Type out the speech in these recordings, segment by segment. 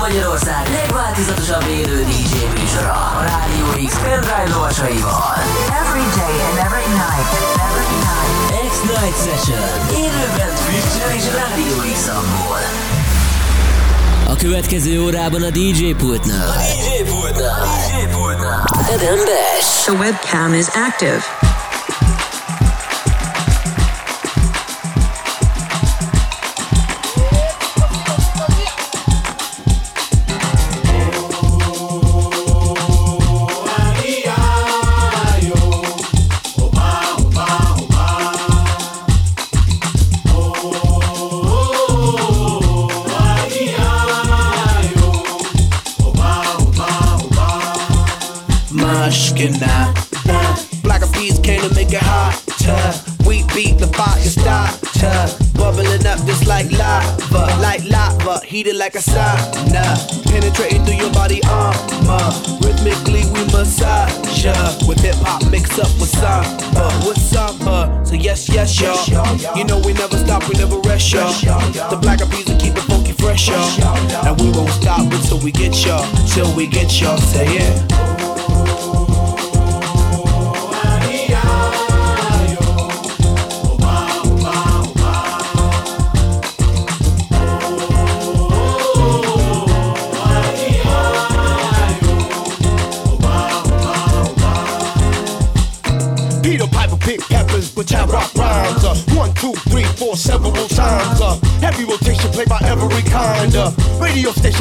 Magyarország legváltozatosabb élő DJ műsora a Rádió X pendrive lovasaival. Every day and every night. Every night. X-Night Session. Élőben Twitch-en és Rádió x A következő órában a DJ pultnál. A DJ pultnál. A DJ pultnál. Adam Bash. The webcam is active. Heated like a sauna. Penetrating through your body armor. Rhythmically we massage ya. With hip hop mixed up with samba. With samba. So yes, yes, y'all. You know we never stop, we never rest, y'all. The black bees will keep it funky fresh, y'all. And we won't stop until we get y'all. Till we get y'all. Say it.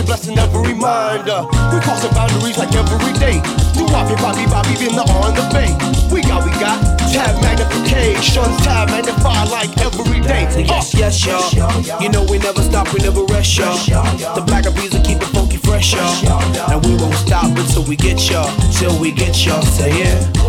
Blessing every mind. Uh, we crossing boundaries like every day. Do Bobby, Bobby, Bobby, been the on the bay. We got, we got tab magnification, tab magnify like every day. Uh, yes, yes, y'all. You know we never stop, we never rest, y'all. The black bees will keep it funky fresh, y'all. And we won't stop until we get y'all, till we get y'all. Say yeah.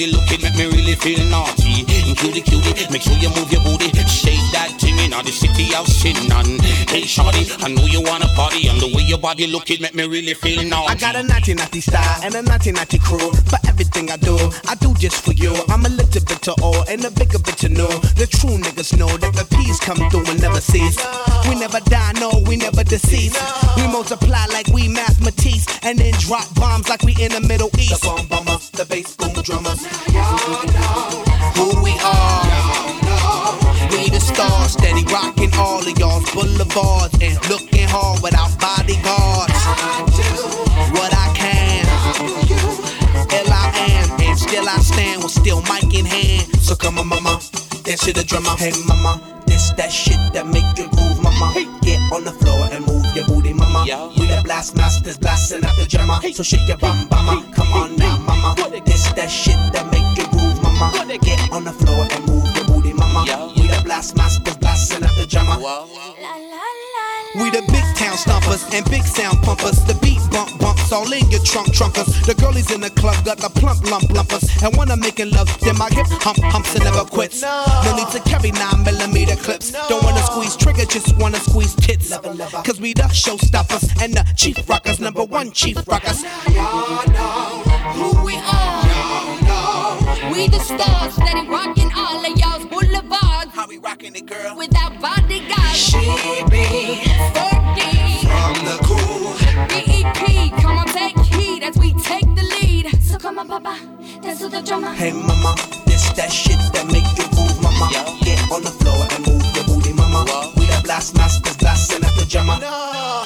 And the way your body looking your body looking make me really feel naughty. I got a 1990 style and a 1990 crew. For everything I do, I do just for you. I'm a little bit to old and a bigger bit to know. The true niggas know that the peace come through and never cease. We never die, no, we never decease. We multiply like we mathematics and then drop bombs like we in the Middle East. The bomb bombers, the bass boom drummers. Who we are. We the stars, steady rocking all of y'all's boulevards and looking hard without I stand still mic in hand. So come on, mama, dance to the drummer. Hey, mama, this that shit that make you groove, mama. Get on the floor and move your booty, mama. We the blast masters, blasting out the drummer. So shake your bum, mama. Come on now, mama. This that shit that make you groove, mama. Get on the floor and move your booty, mama. We the blast masters, blasting out the drummer. We the big town stompers and big sound pumpers. The beat bump bumps all in your trunk trunkers. The girlies in the club got the plump lump lumpers. And when I'm making love, then my hip hump humps and never quits. No need to carry nine millimeter clips. Don't wanna squeeze trigger, just wanna squeeze tits. Cause we the showstoppers and the chief rockers, number one chief rockers. Y'all know who we are. We the stars, steady rocking all of y'all's boulevards. How we rocking it, girl? Without bodyguards. She be dance to the drummer. Hey mama, this that shit that make you move, mama. Get on the floor and move your booty, mama. We the blast masters, blasting at the drummer. No,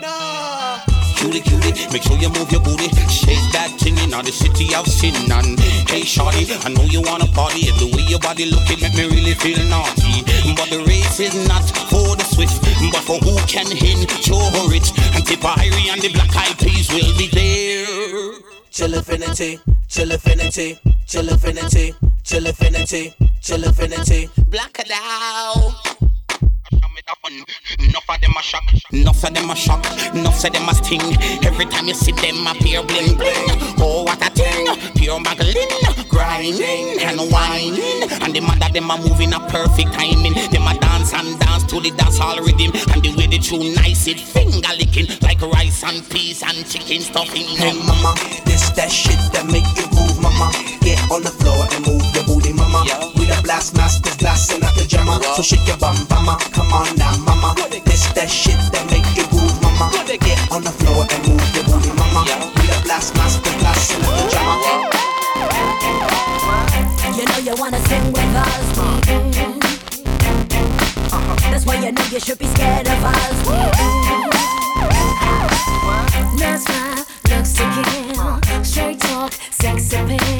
no. Cutie, cutie, make sure you move your booty. Shake that thing in the city of sin. And hey, shorty, I know you wanna party. And the way your body looking make me really feel naughty. But the race is not for the swift, but for who can endure it. And Tippa Irie and the black eyed peas will be there. Chill infinity, chill infinity, chill infinity, chill infinity, chill infinity. Black it out. Enough of them a shock, enough of them a shock, enough of them a sting. Every time you see them appear bling bling. Oh what a thing, pure muggling, grinding and whining. And the mother them a moving a perfect timing. Them a dance and dance to the dance hall rhythm. And the way they tune nice it finger licking like rice and peas and chicken stuffing. Hey mama, this that shit that make you move, mama. Get on the floor and move your booty, mama. We the blast masters, blasting at the drummer. So shake your bum, mama. Come on now, mama. This that shit that make you move, mama. Get on the floor and move your booty, mama. We the blast masters, blasting at the drummer. You know you wanna sing with us. mm That's why you know you should be scared of us. No smile, looks to kill. Straight talk, sex appeal.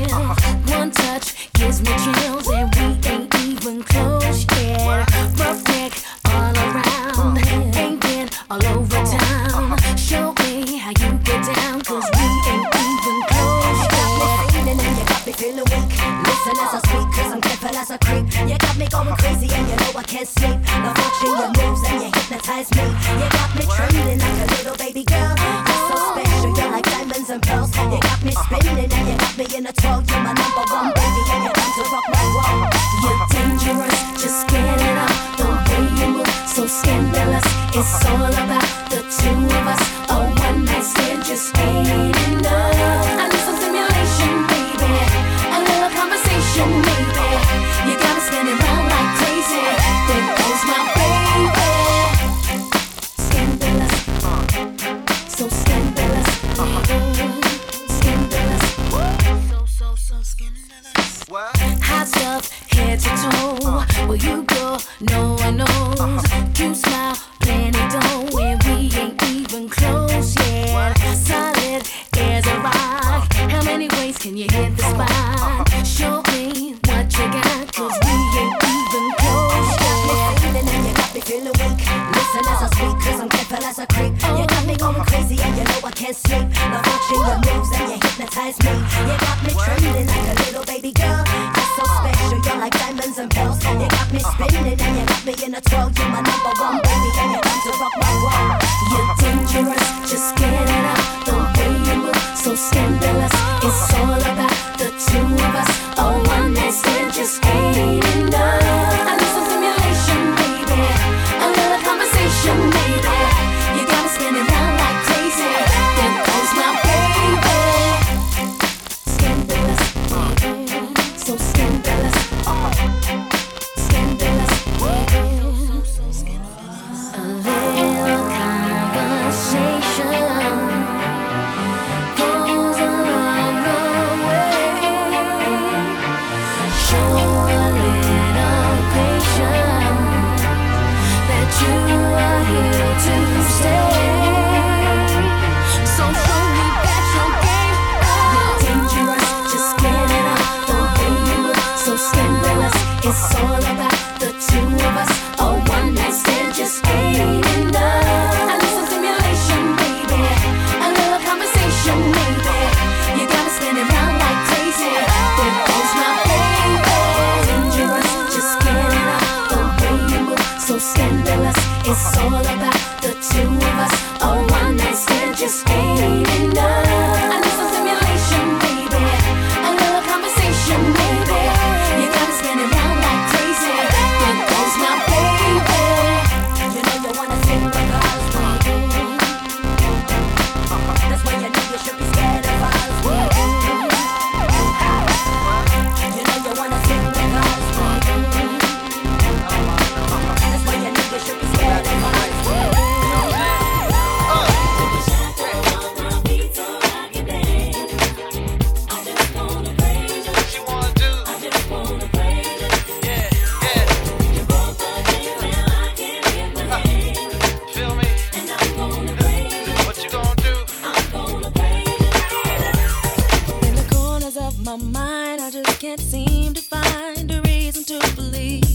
my mind, I just can't seem to find a reason to believe.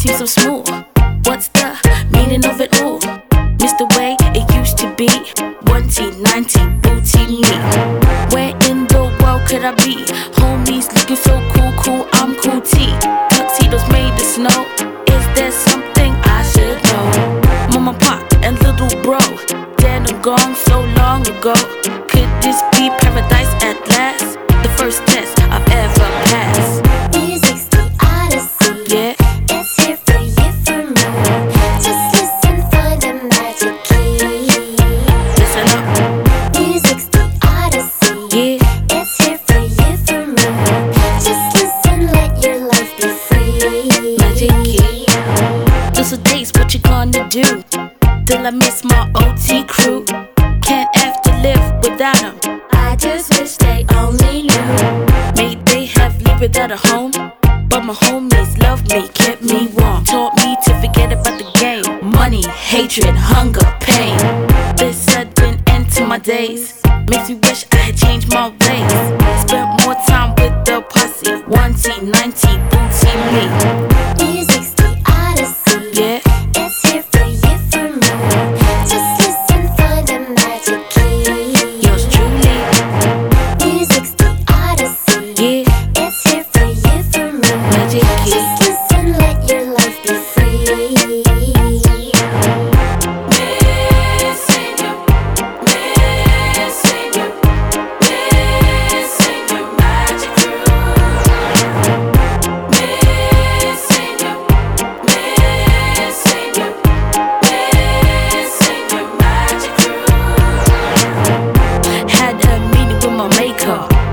seems so small. What's the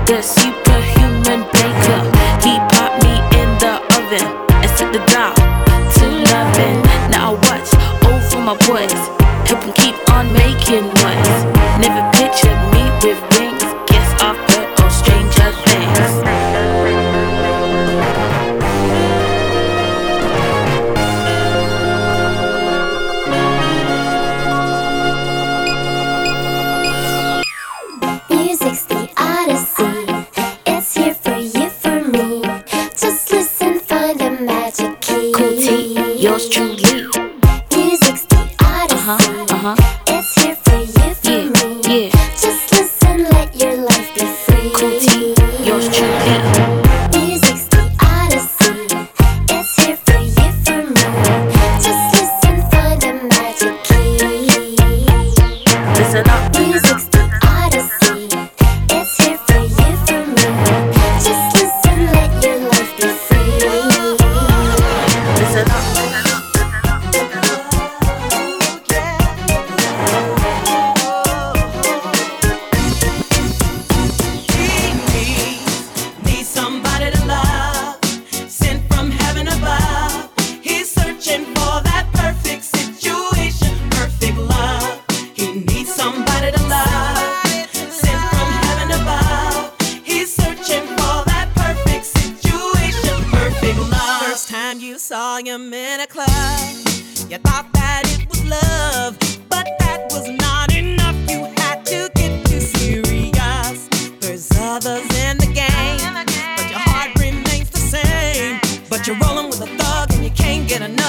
Yes.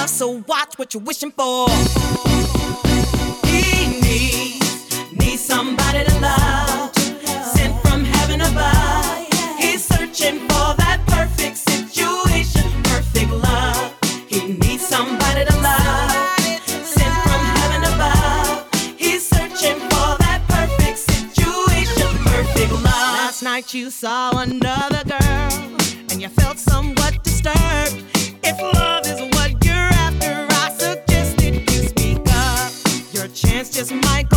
enough, so watch what you're wishing for. He needs, needs somebody to love, sent from heaven above. He's searching for that perfect situation, perfect love. He needs somebody to love. Sent from heaven above. He's searching for that perfect situation, perfect love. Last night you saw another girl and you felt somewhat disturbed. If love just might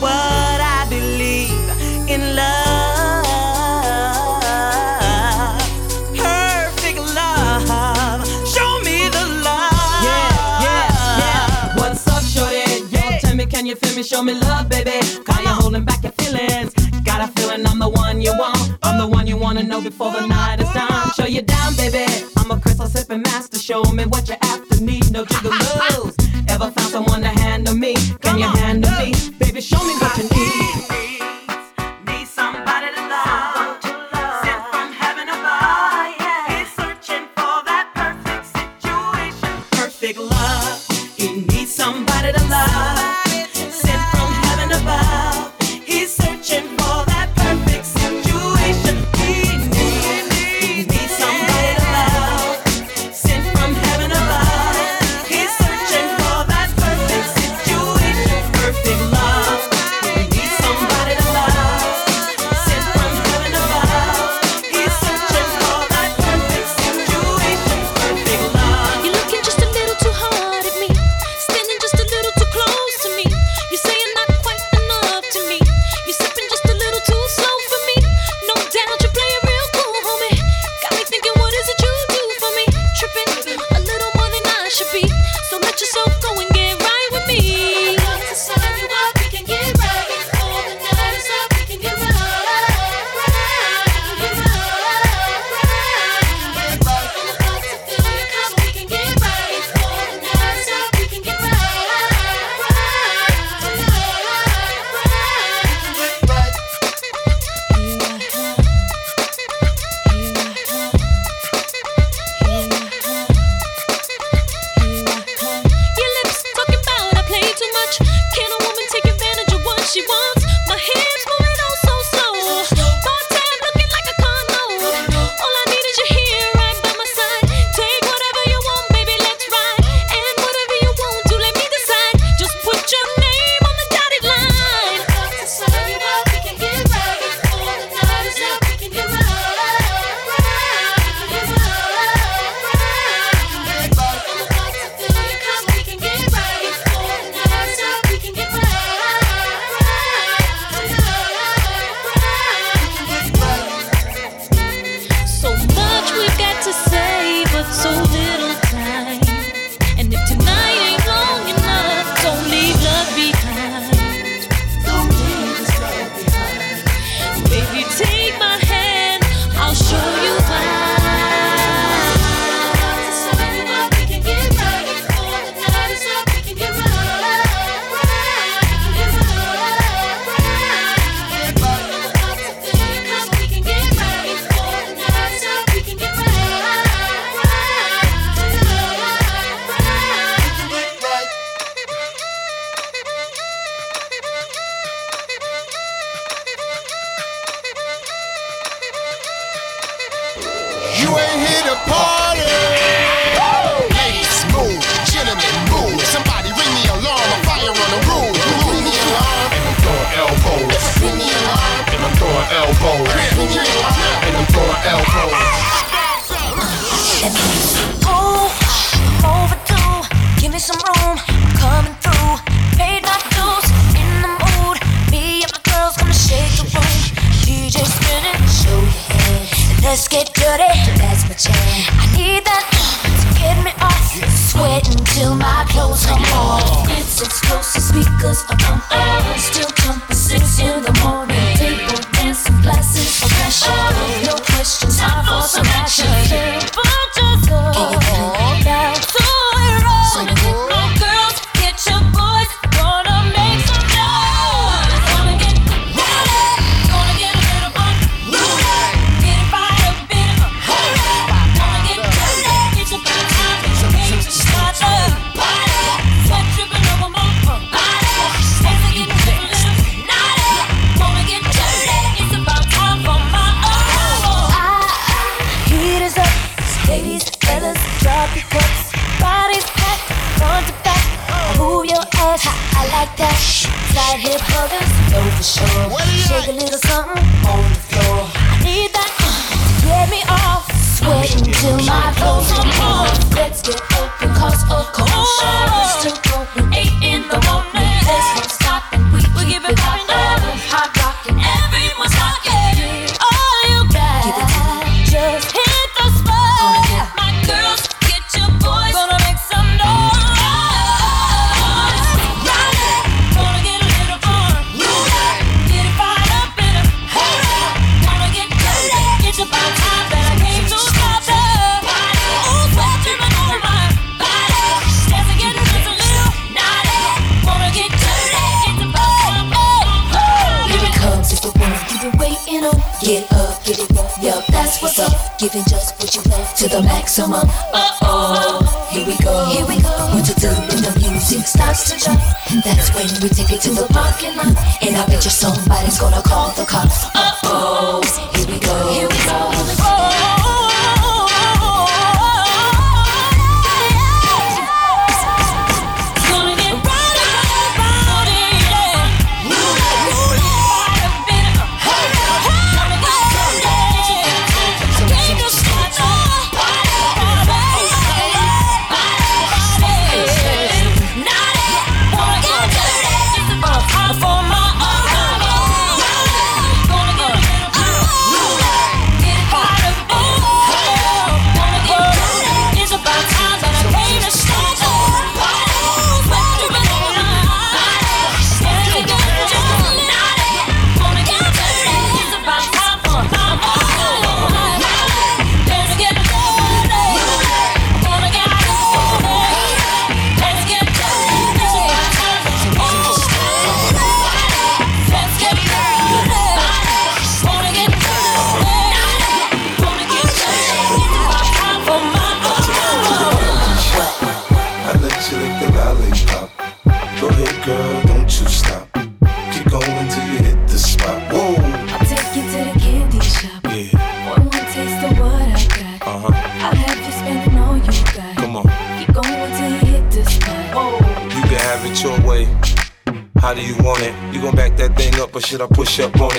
what I believe in love. Perfect love. Show me the love. Yeah, yeah, yeah. What's up, shorty? Yo, tell me, can you feel me? Show me love, baby. Cause you holding back your feelings. Got a feeling I'm the one you want. I'm the one you wanna know before the night is done. Show you down, baby. I'm a crystal sipping master. Show me what you after. Need no jiggle moves. hip huggers, know for sure. Shake a little something on the floor. I need that to get me off. sweating till my clothes are off. Let's get open, cause of course, oh. The. Uh oh, here we go. Here we go. What to do when the music starts to jump? That's when we take it to the parking lot. And I bet you somebody's gonna call the cops.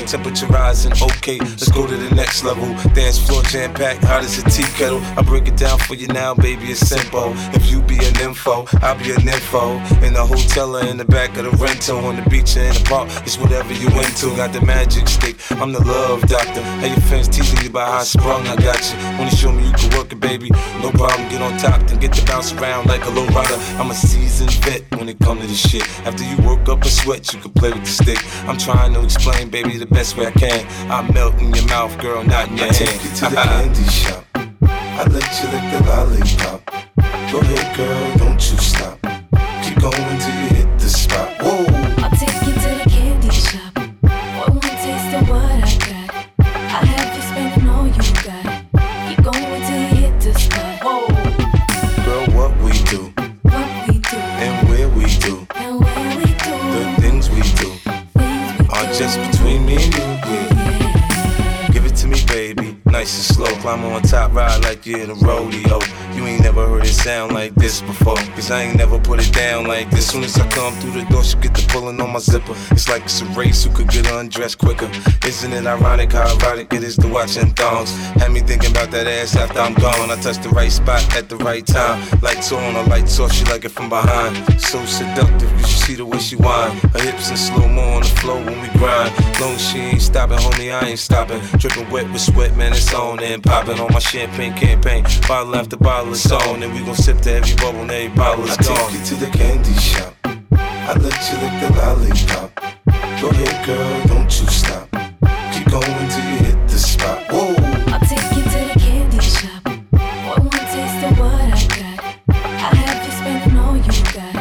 Temperature rising, okay, let's go to the next level. Dance floor jam packed, hot as a tea kettle. I break it down for you now, baby, it's simple. If you be an info, I'll be an info. In the hotel or in the back of the rental, on the beach or in the park, it's whatever you into. Got the magic stick, I'm the love doctor. Hey, your fans teasing you about how I sprung, I got you. Wanna show me you can work it, baby? No problem, get on top, then get to bounce around like a low rider. I'm a seasoned vet when it come to this shit. After you work up a sweat, you can play with the stick. I'm trying to explain, baby, the best way I can. I melt in your mouth, girl, not in your I hand. take you to the candy shop. I let you lick the lollipop. Go ahead, girl, don't you you. Yeah. Nice and slow. Climb on top, ride like you're in a rodeo. You ain't never heard it sound like this before. Cause I ain't never put it down like this. Soon as I come through the door, she get the pulling on my zipper. It's like it's a race who could get undressed quicker. Isn't it ironic how erotic it is to watch in thongs? Had me thinking about that ass after I'm gone. I touch the right spot at the right time. Lights on, a lights off, she like it from behind. So seductive, you should see the way she whine. Her hips in slow mo on the floor when we grind. Long she ain't stopping, homie, I ain't stopping. Dripping wet with sweat, man, it's on and popping on my champagne campaign. Bottle after bottle is on, and we gon' sip to every bubble and every bottle is I gone. take you to the candy shop. I let you lick the lollipop. Go ahead, girl, don't you stop. Keep going till you hit the spot. Whoa, I'll take you to the candy shop. One more taste of what I got. I'll have you spending all you got.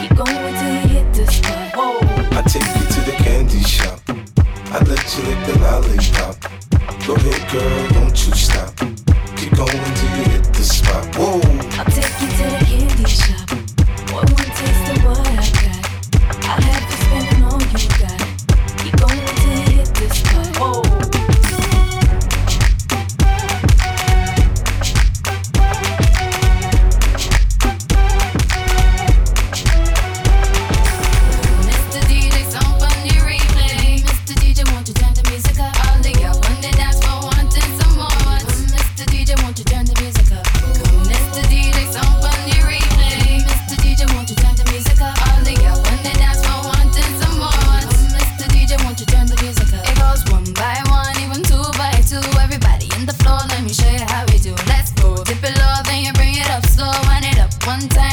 Keep going till you hit the spot. I take you to the candy shop. I let you lick the lollipop. Go ahead, girl, don't you stop. Keep going till you hit the spot. Whoa,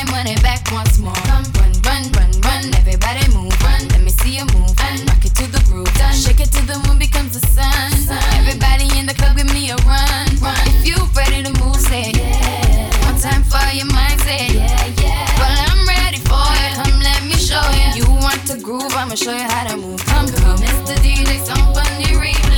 wind it back once more. Come, run, run, run, run. Everybody move, run. Let me see you move, and rock it to the groove. Done. Shake it till the moon becomes the sun. Everybody in the club, give me a run, run. If you ready to move, say yeah. One time for your mind, say yeah, yeah. Well, I'm ready for it. Come, let me show you. You want to groove? I'ma show you how to move. Come, come, Mr. DJ, somebody replay. Mr.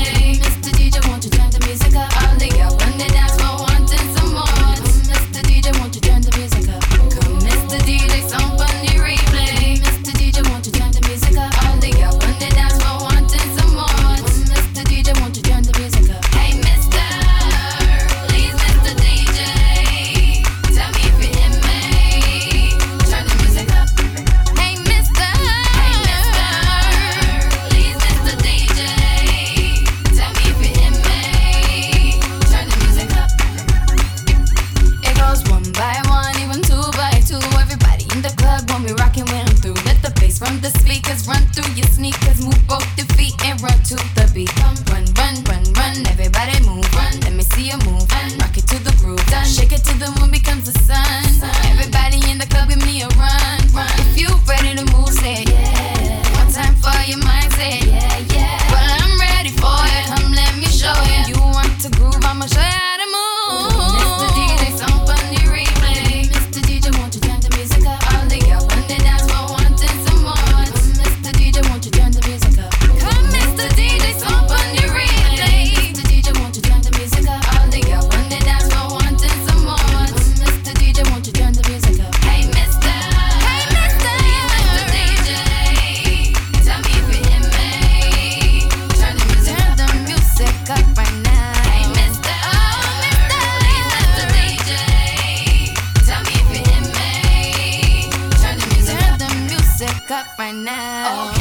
up right now. Oh,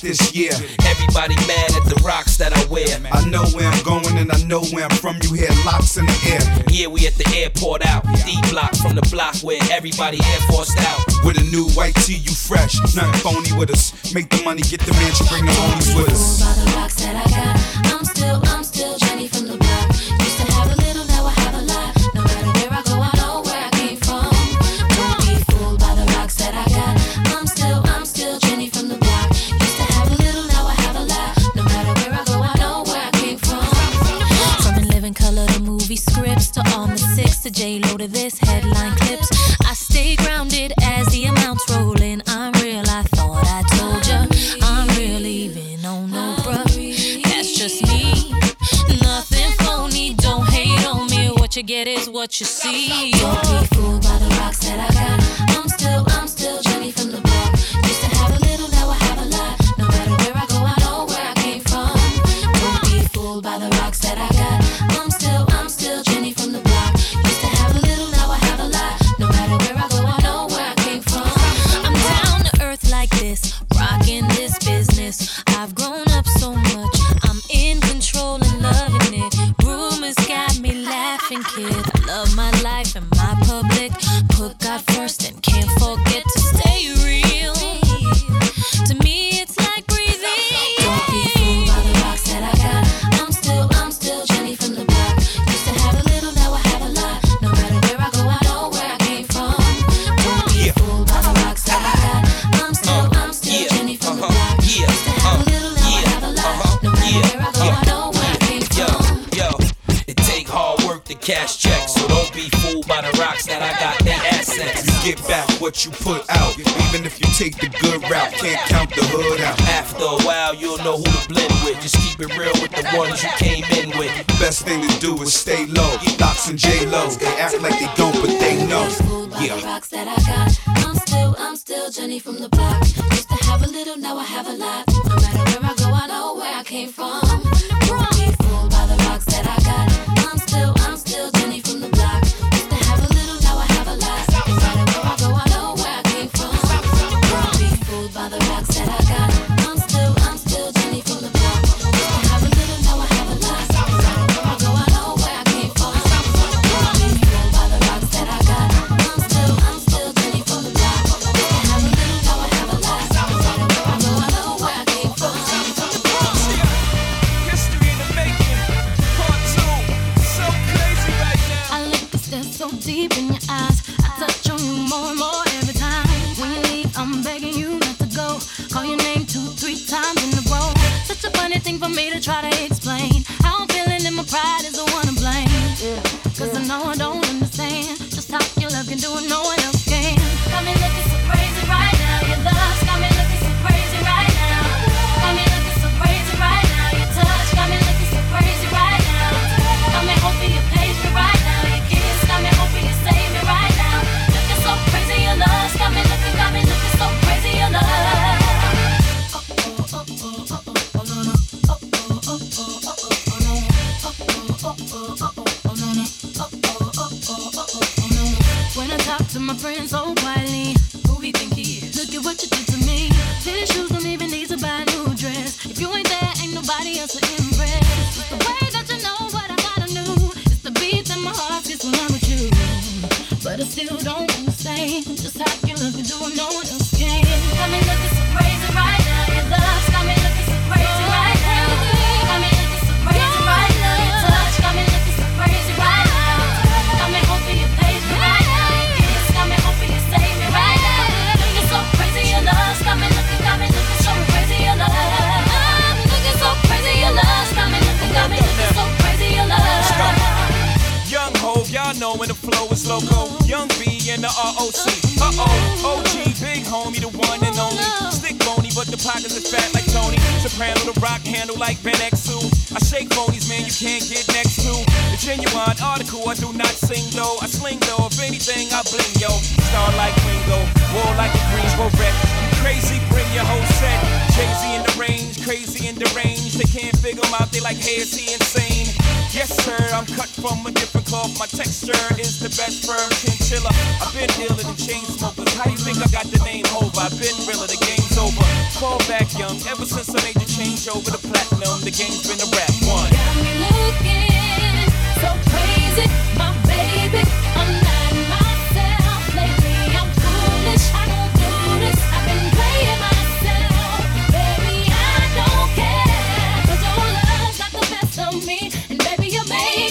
this year. Everybody mad at the rocks that I wear. I know where I'm going and I know where I'm from. You hear locks in the air. Yeah, we at the airport out. D block from the block where everybody air forced out. With a new white tee, you fresh. Nothing phony with us. Make the money, get the mansion, bring the homies with us. what you put out. Even if you take the good route, can't count the hood out. After a while, you'll know who to blend with. Just keep it real with the ones you came in with. Best thing to do is stay low. Docs and J Lo, they act like they don't, but they know. Yeah. I'm still, I'm still Jenny from the block. Used to have a little, now I have a lot.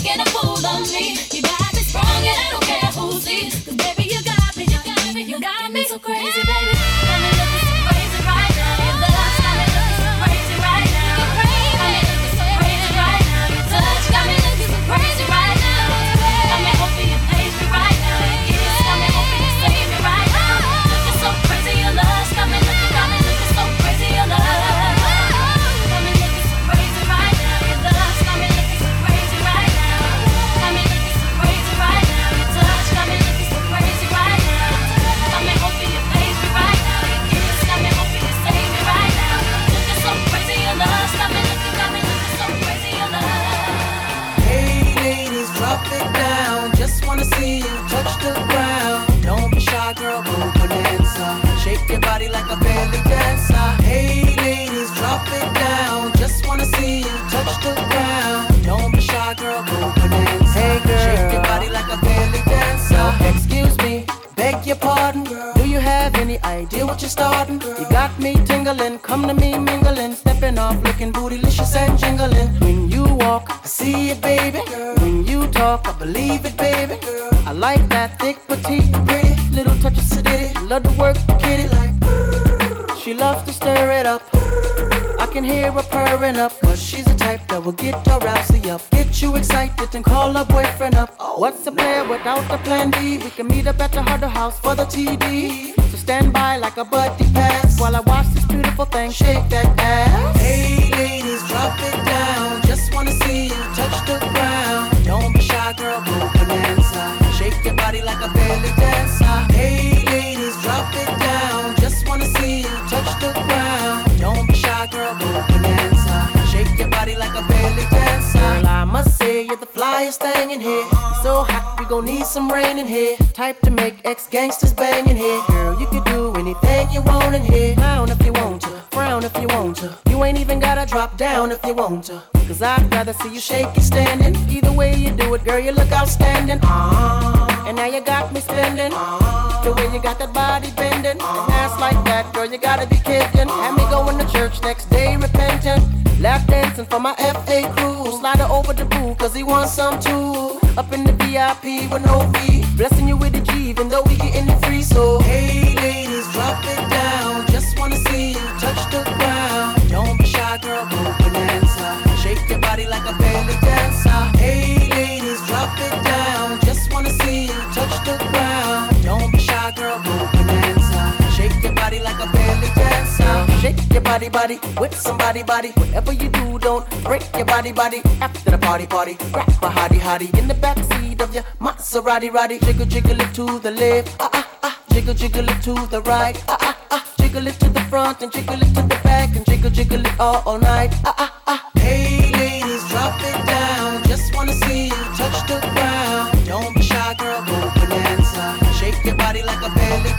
making a fool of me. Come to me mingling, stepping off, looking bootylicious and jingling. When you walk, I see it, baby. When you talk, I believe it, baby. I like that thick, petite, pretty, little touch of sedity. Love to work, kitty like. She loves to stir it up. Can hear her purring up, cause she's the type that will get your rousey up. Get you excited and call her boyfriend up. What's a player without a plan B? We can meet up at the Harder House for the TD. So stand by like a buddy pass while I watch this beautiful thing shake that ass. You're the flyest thing in here. So hot, we gon' need some rain in here. Type to make ex gangsters bang in here. Girl, you can do anything you want in here. Down if you want to, frown if you want to. You ain't even gotta drop down if you want to. Cause I'd rather see you shake it standing. Either way you do it, girl, you look outstanding. Ah, and now you got me spending. The way you got that body bending, and ass like that, girl, you gotta be kidding. Had me going to church next day repentant. Lap dancing for my FA crew. Slide over the pool, cause he wants some too. Up in the VIP with no fee. Blessing you with a G, even though we getting it free. So, hey ladies, drop it down. Just wanna see you touch the ground. Don't be shy, girl, go Bananza. Shake your body like a belly Shake your body, body with somebody, body. Whatever you do, don't break your body, body. After the party, party, grab a hottie, hottie in the backseat of your Maserati, roddy. Jiggle, jiggle it to the left, ah ah ah. Jiggle, jiggle it to the right, ah ah ah. Jiggle it to the front and jiggle it to the back and jiggle, jiggle it all, all night, ah ah ah. Hey ladies, drop it down. Just wanna see you touch the ground. Don't be shy, girl, go Bananza. Shake your body like a belly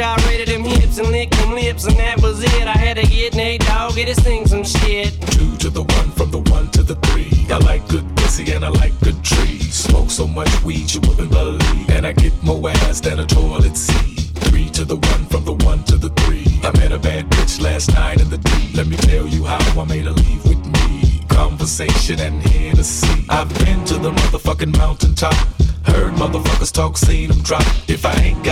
gyrated them hips and licked them lips, and that was it. I had to get Nate Dogg, get his thing some shit. Two to the one, from the one to the three. I like good pussy and I like good trees. Smoke so much weed you wouldn't believe. And I get more ass than a toilet seat. Three to the one, from the one to the three. I met a bad bitch last night in the D. Let me tell you how I made her leave with me. Conversation and Hennessy. I've been to the motherfucking mountaintop. Heard motherfuckers talk, seen them drop.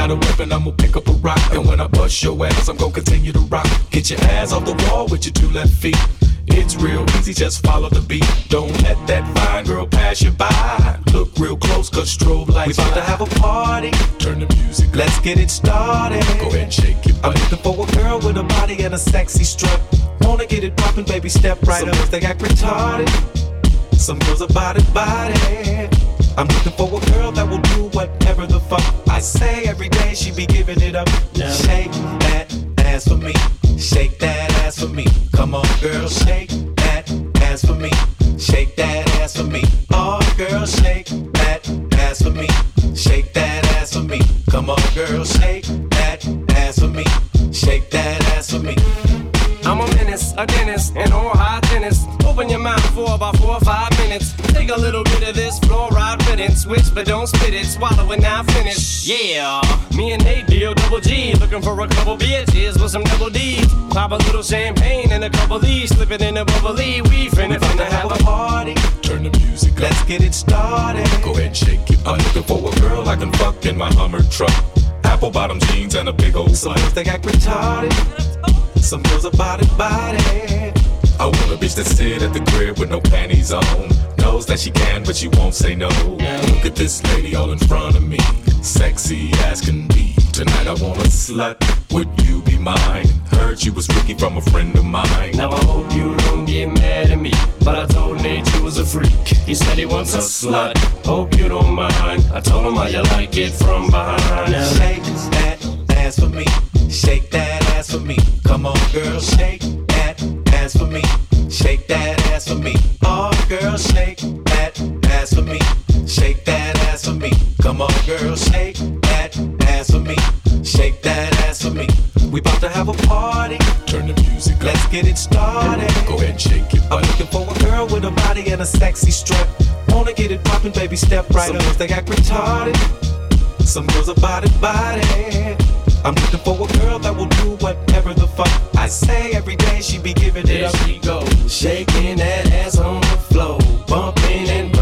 If I ain't got a weapon, I'ma pick up a rock. And when I bust your ass, I'm gonna continue to rock. Get your ass off the wall with your two left feet. It's real easy, just follow the beat. Don't let that fine girl pass you by. Look real close, cause strobe lights. We about to have a party. Turn the music. Let's get it started. Go ahead and shake it. I'm looking for a girl with a body and a sexy strut. Wanna get it poppin', baby, step right Some up. Girls, they act retarded. Some girls are body body. I'm looking for a girl that will I say every day. She be giving it up. Shake that ass for me. Shake that ass for me. Come on, girl, shake that ass for me. Shake that ass for me. Oh, girl, shake that ass for me. Shake that ass for me. Come on, girl, shake that ass for me. Shake that ass for me. hygienist, a menace, a dentist, and or hygienist. Open your mouth for about four or five minutes. Take a little bit of this fluoride riddance, switch but don't spit it. Swallow it now, finish. Yeah, me and Nate D-O double G, looking for a couple bitches with some double D's. Pop a little champagne and a couple D's, slip it in a bubbly. We finna finna have a party. Turn the music up. Let's get it started. Go ahead, shake it. I'm looking for a girl I can fuck in my Hummer truck. Apple bottom jeans and a big old Some girls they act retarded. Some girls are body body. I want a bitch that sit at the crib with no panties on. Knows that she can, but she won't say no. Look at this lady all in front of me. Sexy as can be. Tonight I want a slut. Would you be mine? Heard you was Ricky from a friend of mine. Now I hope you don't get mad at me, but I told Nate you was a freak. He said he wants a slut. Hope you don't mind. I told him how you like it from behind. Now, Shake that ass for me. Shake that ass for me. Come on, girl, shake that ass for me. Shake that ass for me. Oh, girl, shake that ass for me. Shake that ass for me. Come on, girl, shake that ass for me. Shake that ass for me. We about to have a party. Turn the music up. Let's get it started. Go ahead and shake it. I'm looking for a girl with a body and a sexy strut. Wanna get it poppin', baby, step right up. Girls They act retarded. Some girls are body body. I'm looking for a girl that will do whatever the fuck I say every day. She be giving it There up. she go, shaking that ass on the floor, bumping and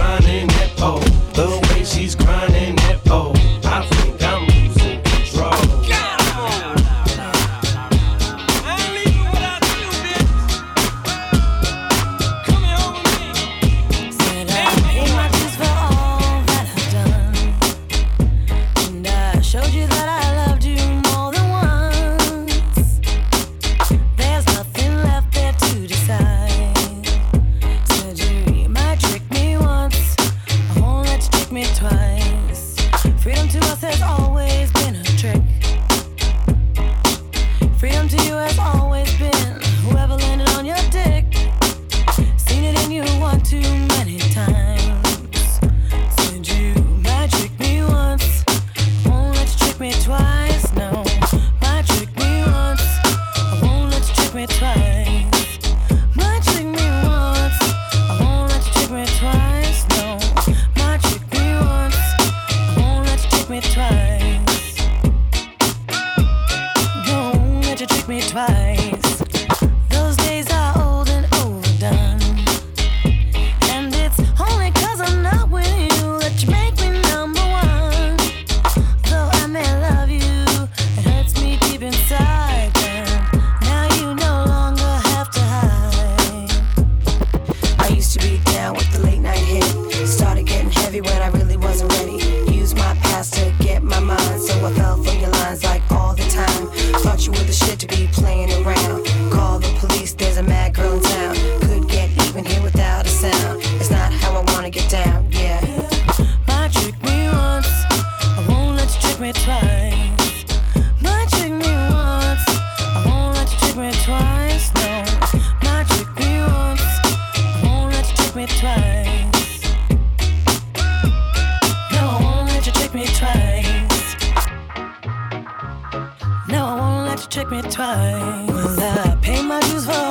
you me twice. Well, I pay my dues for